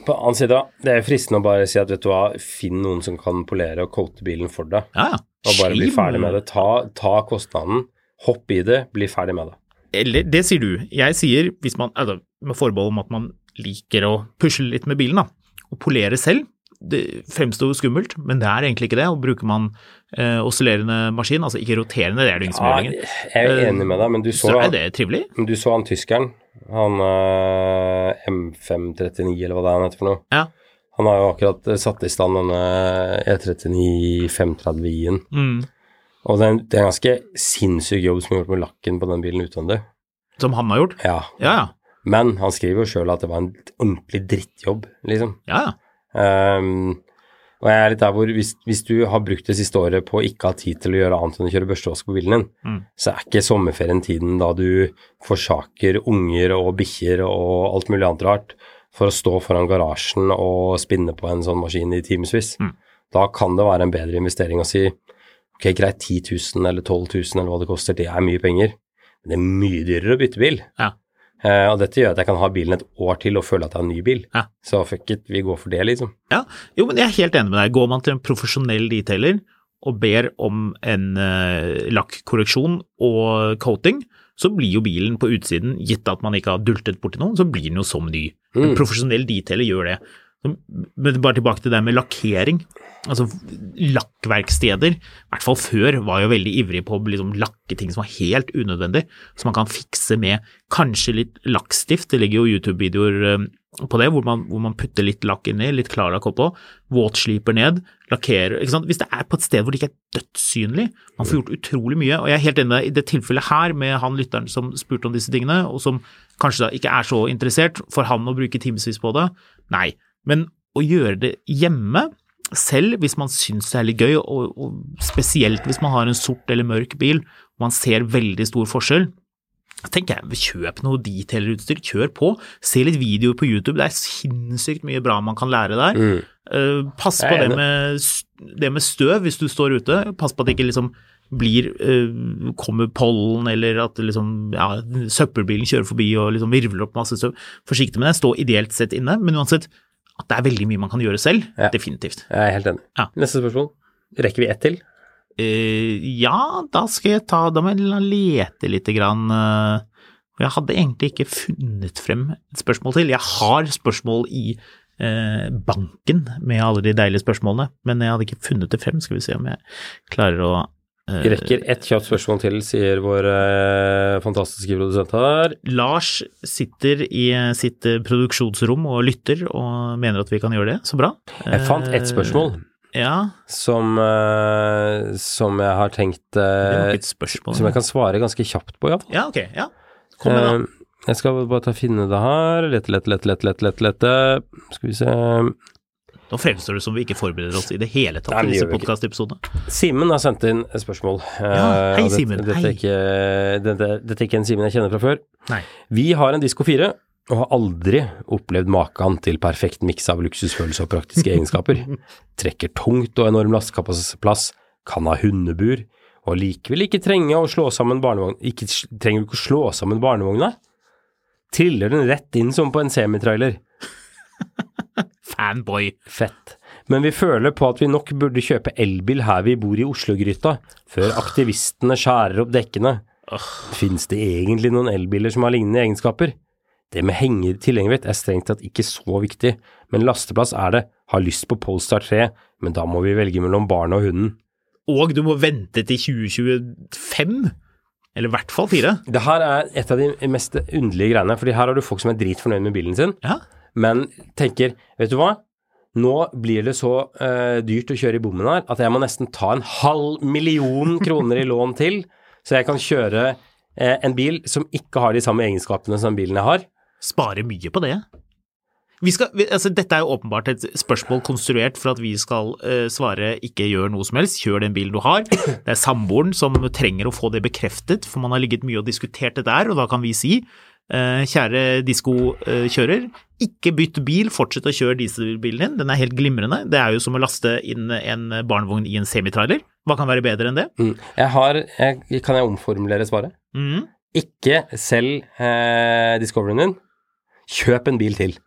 på annen side, det er fristende å bare si at vet du hva, finn noen som kan polere og coate bilen for deg, ja. og bare bli ferdig med det. Ta, ta kostnaden, hopp i det, bli ferdig med det. Eller, det sier du. Jeg sier, hvis man, altså, med forbehold om at man liker å pusle litt med bilen, da, og polere selv, det fremsto skummelt, men det er egentlig ikke det. Og bruker man eh, oscillerende maskin, altså ikke roterende, det er det ingen som gjør lenger, jeg er enig med deg, men du så, så er det trivelig. men du så han tyskeren, han eh, M539 eller hva det er han heter for noe. Ja. Han har jo akkurat eh, satt i stand denne E E39 530i-en. Mm. Og det er, en- det er en ganske sinnssyk jobb som er gjort med lakken på den bilen utvendig. Som han har gjort. Ja. Ja, ja. Men han skriver jo sjøl at det var en ordentlig drittjobb, liksom. ja. Ehm, og jeg er litt der hvor hvis, hvis du har brukt det siste året på å ikke ha tid til å gjøre annet enn å kjøre børstevask på bilen din, Mm. så er ikke sommerferien tiden da du forsaker unger og bikkjer og alt mulig annet rart for å stå foran garasjen og spinne på en sånn maskin i timevis. Mm. Da kan det være en bedre investering å si ok, greit, 10 000 eller 12 000 eller hva det koster, det er mye penger, men det er mye dyrere å bytte bil. Ja. Eh, og dette gjør at jeg kan ha bilen et år til og føle at jeg har en ny bil. Ja. Så fuck it, vi går for det, liksom. Ja, jo, men jeg er helt enig med deg. Går man til en profesjonell detailer og ber om en uh, lakkorreksjon og coating, så blir jo bilen på utsiden, gitt at man ikke har dultet borti noen, så blir den jo som ny. En Mm. profesjonell detailer gjør det. Men bare tilbake til det med lakkering. Altså, lakkverksteder, i hvert fall før, var jo veldig ivrige på å liksom lakke ting som var helt unødvendig, som man kan fikse med kanskje litt lakkstift. Det ligger jo YouTube-videoer eh, på det, hvor man, hvor man putter litt lakk inni, litt klarlakk oppå, våtsliper ned, lakkerer ikke sant? Hvis det er på et sted hvor det ikke er dødssynlig, man får gjort utrolig mye. Og jeg er helt enig i det tilfellet her, med han lytteren som spurte om disse tingene, og som kanskje da ikke er så interessert, for han å bruke timevis på det, nei. Men å gjøre det hjemme, selv hvis man syns det er litt gøy, og, og spesielt hvis man har en sort eller mørk bil, og man ser veldig stor forskjell, tenker jeg, kjøp noe detailerutstyr, kjør på. Se litt videoer på YouTube, det er sinnssykt mye bra man kan lære der. Mm. Uh, pass på det med, det med støv hvis du står ute. Pass på at det ikke liksom blir uh, kommer pollen, eller at liksom, ja, søppelbilen kjører forbi og liksom virvler opp masse støv. Forsiktig med det, stå ideelt sett inne, men uansett at det er veldig mye man kan gjøre selv. Ja. Definitivt. Jeg er helt enig. Ja. Neste spørsmål. Rekker vi ett til? Uh, ja, da skal jeg ta Da må jeg lete lite grann. eh, jeg hadde egentlig ikke funnet frem et spørsmål til. Jeg har spørsmål i eh, banken med alle de deilige spørsmålene, men jeg hadde ikke funnet det frem. Skal vi se om jeg klarer å Vi rekker ett kjapt spørsmål til, sier vår eh, fantastiske produsent her. Lars sitter i sitt eh, produksjonsrom og lytter og mener at vi kan gjøre det. Så bra. Jeg fant ett spørsmål Eh, Ja, som, eh, som jeg har tenkt eh, spørsmål. Som jeg kan svare ganske kjapt på, iallfall. Ja, ok. Ja. Kom med, da. Eh, jeg skal bare ta finne det her. Lette, lette, lette, lette, lette, lette. Skal vi se Nå fremstår det som vi ikke forbereder oss i det hele tatt i disse podkastepisodene. Simen har sendt inn et spørsmål. Ja, hei, Eh, Simen, Dette, dette, hei. er ikke, dette, dette er ikke en Simen jeg kjenner fra før. Nei. Vi har en Disko 4 og har aldri opplevd maken til perfekt miks av luksusfølelse og praktiske egenskaper. Trekker tungt og enorm lastkapasitetsplass, kan ha hundebur, og likevel ikke trenge å slå sammen barnevogn... Ikke trenger du ikke å slå sammen barnevogna? Triller den rett inn som på en semitrailer. Fanboy. Fett. Men vi føler på at vi nok burde kjøpe elbil her vi bor i Oslo-gryta, før aktivistene skjærer opp dekkene. Fins det egentlig noen elbiler som har lignende egenskaper? Det med henger tilgjengelig er strengt tatt ikke så viktig, men lasteplass er det. Har lyst på Polestar 3, men da må vi velge mellom barnet og hunden. Og du må vente til 2025, eller i hvert fall fire. Det her er et av de mest underlige greiene, fordi her har du folk som er dritfornøyd med bilen sin, Ja. Men tenker, vet du hva? Nå blir det så uh, dyrt å kjøre i bommen her at jeg må nesten ta en halv million kroner i lån til, så jeg kan kjøre uh, en bil som ikke har de samme egenskapene som bilen jeg har. Spare mye på det. Skal, altså, dette er jo åpenbart et spørsmål konstruert for at vi skal uh, svare ikke gjør noe som helst, kjør den bilen du har. Det er samboeren som trenger å få det bekreftet, for man har ligget mye og diskutert det der, og da kan vi si kjære diskokjører, ikke bytt bil, fortsett å kjøre dieselbilen din, den er helt glimrende. Det er jo som å laste inn en barnevogn i en semitrailer. Hva kan være bedre enn det? Mm. Jeg har, jeg, kan jeg omformulere svaret? Mm. Ikke selg eh, Discoveryen din, kjøp en bil til.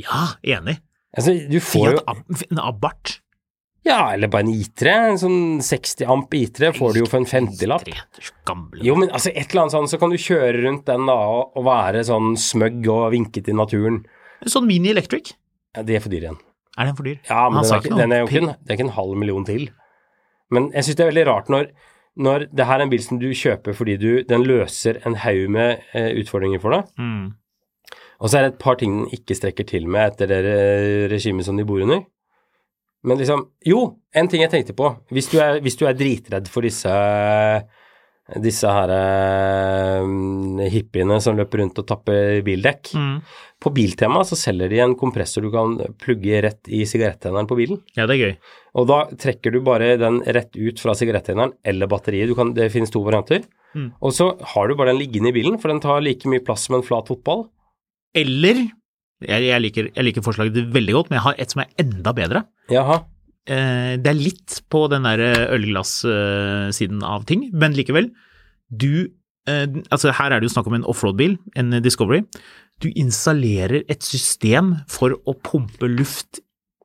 Ja, enig. Altså, du får jo en Abarth. Ja, eller bare en I3. En sånn 60 amp I3 får du jo for en 50-lapp. Tre, du er så Gamle. Jo, men altså et eller annet sånn, så kan du kjøre rundt den da og, være sånn smøgg og vinke til naturen. En Sånn Mini Electric. Ja, det er for dyr igjen. Er den for dyr? Ja, men den er, ikke, den er jo ikke, en, det er ikke en halv million til. Men jeg syns det er veldig rart når, når det her er en bil som du kjøper fordi du, den løser en haug med eh, utfordringer for deg, Mm. og så er det et par ting den ikke strekker til med etter det re- regimet som de bor under. Men liksom Jo, en ting jeg tenkte på. Hvis du er, hvis du er dritredd for disse disse her eh, hippiene som løper rundt og tapper bildekk. Mm. På Biltema så selger de en kompressor du kan plugge rett i sigarettenneren på bilen. Ja, det er gøy. Og da trekker du bare den rett ut fra sigarettenneren eller batteriet. Du kan, det finnes to varianter. Mm. Og så har du bare den liggende i bilen, for den tar like mye plass som en flat fotball. Eller jeg, jeg, liker, jeg liker forslaget veldig godt, men jeg har et som er enda bedre. Jaha. Eh, det er litt på den der ølglass-siden av ting, men likevel. Du eh, Altså, her er det jo snakk om en offroad-bil, en Discovery. Du installerer et system for å pumpe luft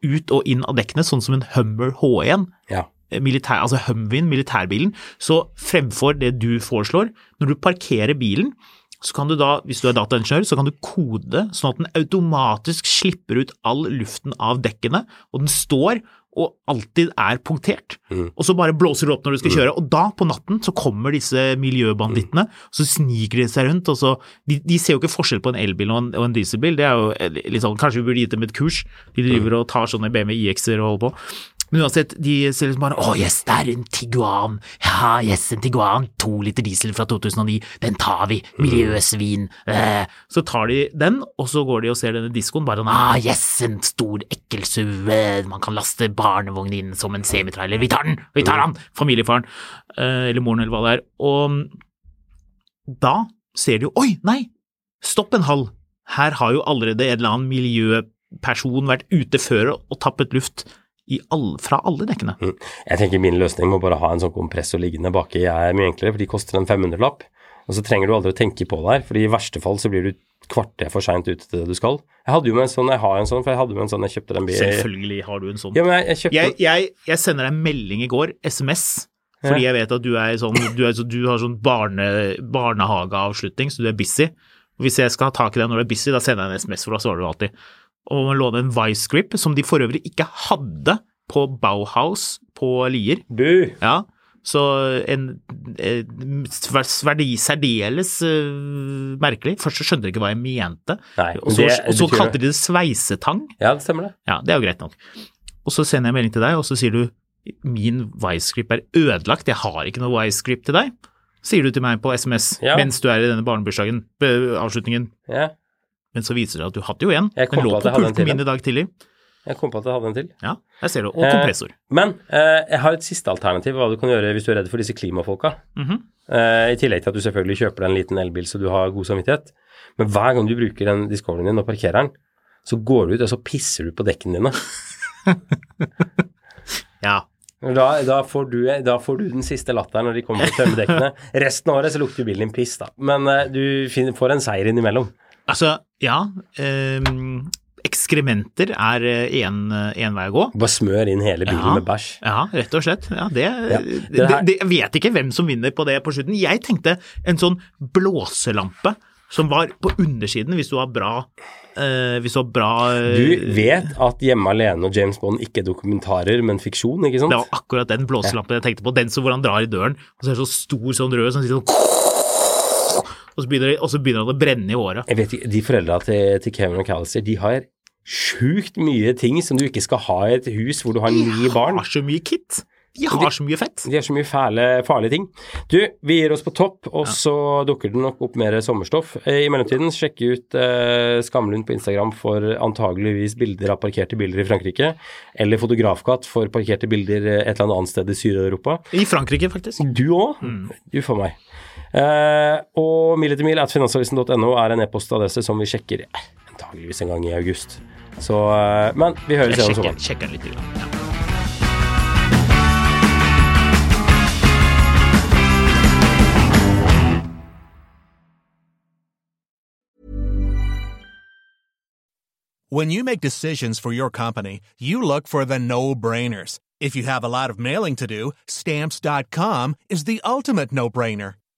ut og inn av dekkene, sånn som en Hummer H1. Ja. Militær, altså Humvin, militærbilen. Så fremfor det du foreslår, når du parkerer bilen, så kan du da, hvis du er dataingeniør, så kan du kode sånn at den automatisk slipper ut all luften av dekkene, og den står og alltid er punktert. Mm. Og så bare blåser du opp når du skal kjøre, og da på natten så kommer disse miljøbandittene, så sniker de seg rundt, og så De, de ser jo ikke forskjell på en elbil og en, og en dieselbil, det er jo eh, litt sånn Kanskje vi burde gitt dem et kurs, de driver og tar sånne BMW IX-er og holder på. Men uansett, de ser liksom bare Å, yes, det er en Tiguan. Ja, yes, en Tiguan. To liter diesel fra 2009. Den tar vi. Miljøsvin. Eh. Så tar de den, og så går de og ser denne diskoen. Bare sånn Ah, yes, en stor ekkel SUV. Man kan laste barnevognen inn som en semitrailer. Vi tar den! Vi tar den! Familiefaren. Eh, eller moren, eller hva det er. Og da ser de jo Oi, nei! Stopp en halv. Her har jo allerede en eller annen miljøperson vært ute før og tappet luft all, fra alle dekkene. Jeg tenker min løsning må bare ha en sånn kompressor liggende baki er mye enklere, for de koster en 500-lapp. Og så trenger du aldri å tenke på det her, for i verste fall så blir du kvarter for seint ute til det du skal. Jeg hadde jo med en sånn, jeg har en sånn, for jeg hadde med en sånn, jeg kjøpte den bilen Selvfølgelig har du en sånn. Ja, men jeg, jeg kjøpte Jeg, jeg, jeg sender deg en melding i går, SMS, fordi jeg vet at du er sånn Du, er, du har sånn barne, barnehageavslutning, så du er busy. Og hvis jeg skal ha tak i deg når du er busy, da sender jeg en SMS, for da svarer du alltid. Og låne en Vice Grip, som de for øvrig ikke hadde på Bauhaus på Lier. Bu! Ja, så en, en sverdi, særdeles uh, merkelig. Først så skjønte de ikke hva jeg mente, Nei, og så, det og så kalte de det sveisetang. Ja, det stemmer det. Ja, det er jo greit nok. Og så sender jeg melding til deg, og så sier du min Vice-grip er ødelagt, jeg har ikke noe Vice-grip til deg. Sier du til meg på SMS Ja. mens du er i denne barnebursdagen, øh, avslutningen. Ja. Men så viser det seg at du hadde jo en. Den lå på pulten min i dag tidlig. Jeg kom på at jeg hadde en til. Ja, jeg ser det. Og Eh, kompressor. Men eh, jeg har et siste alternativ hva du kan gjøre hvis du er redd for disse klimafolka. Mhm. eh, I tillegg til at du selvfølgelig kjøper deg en liten elbil så du har god samvittighet. Men hver gang du bruker den Discoveryen din og parkerer den, så går du ut og så pisser du på dekkene dine. Ja. Da, da, får du, da får du den siste latteren når de kommer til tømmer dekkene. Resten av året så lukter bilen din piss, da. Men eh, du finner, får en seier innimellom. Altså, ja. Eh, ekskrementer er én vei å gå. Bare smør inn hele bilen Ja. med bæsj. Ja, rett og slett. Ja, det, ja, det, her- det, Jeg vet ikke hvem som vinner på det på slutten. Jeg tenkte en sånn blåselampe som var på undersiden hvis du har bra eh, Hvis du har bra eh, Du vet at Hjemme alene og James Bond ikke er dokumentarer, men fiksjon, ikke sant? Det var akkurat den blåselampen jeg tenkte på. Den som hvor han drar i døren, og så er det så stor sånn rød som sitter sånn og så, begynner, det- og så begynner det å brenne i håret. Jeg vet ikke, De foreldra til, til Kevin McAllister, de har sjukt mye ting som du ikke skal ha i et hus hvor du har ni barn. De har så mye kit. De har så mye fett. De har så mye fæle, farlige ting. Du, vi gir oss på topp, og så dukker det nok opp mer sommerstoff. Eh, I mellomtiden, sjekk ut eh, Skamlund på Instagram for antageligvis bilder av parkerte biler i Frankrike, eller Fotografkatt for parkerte bilder eh, et eller annet sted i Sør-Europa. I Frankrike, faktisk. Du òg? Du får meg. Eh, og mil at finansavisen.no er en e-postadresse som vi sjekker eh, antageligvis en gang i august. Så, eh, men vi høres igjen om sommeren. sjekker den litt. Grann. Ja. When you make decisions for your company, you look for the no brainers. If you have a lot of mailing to do, stamps.com is the ultimate no brainer.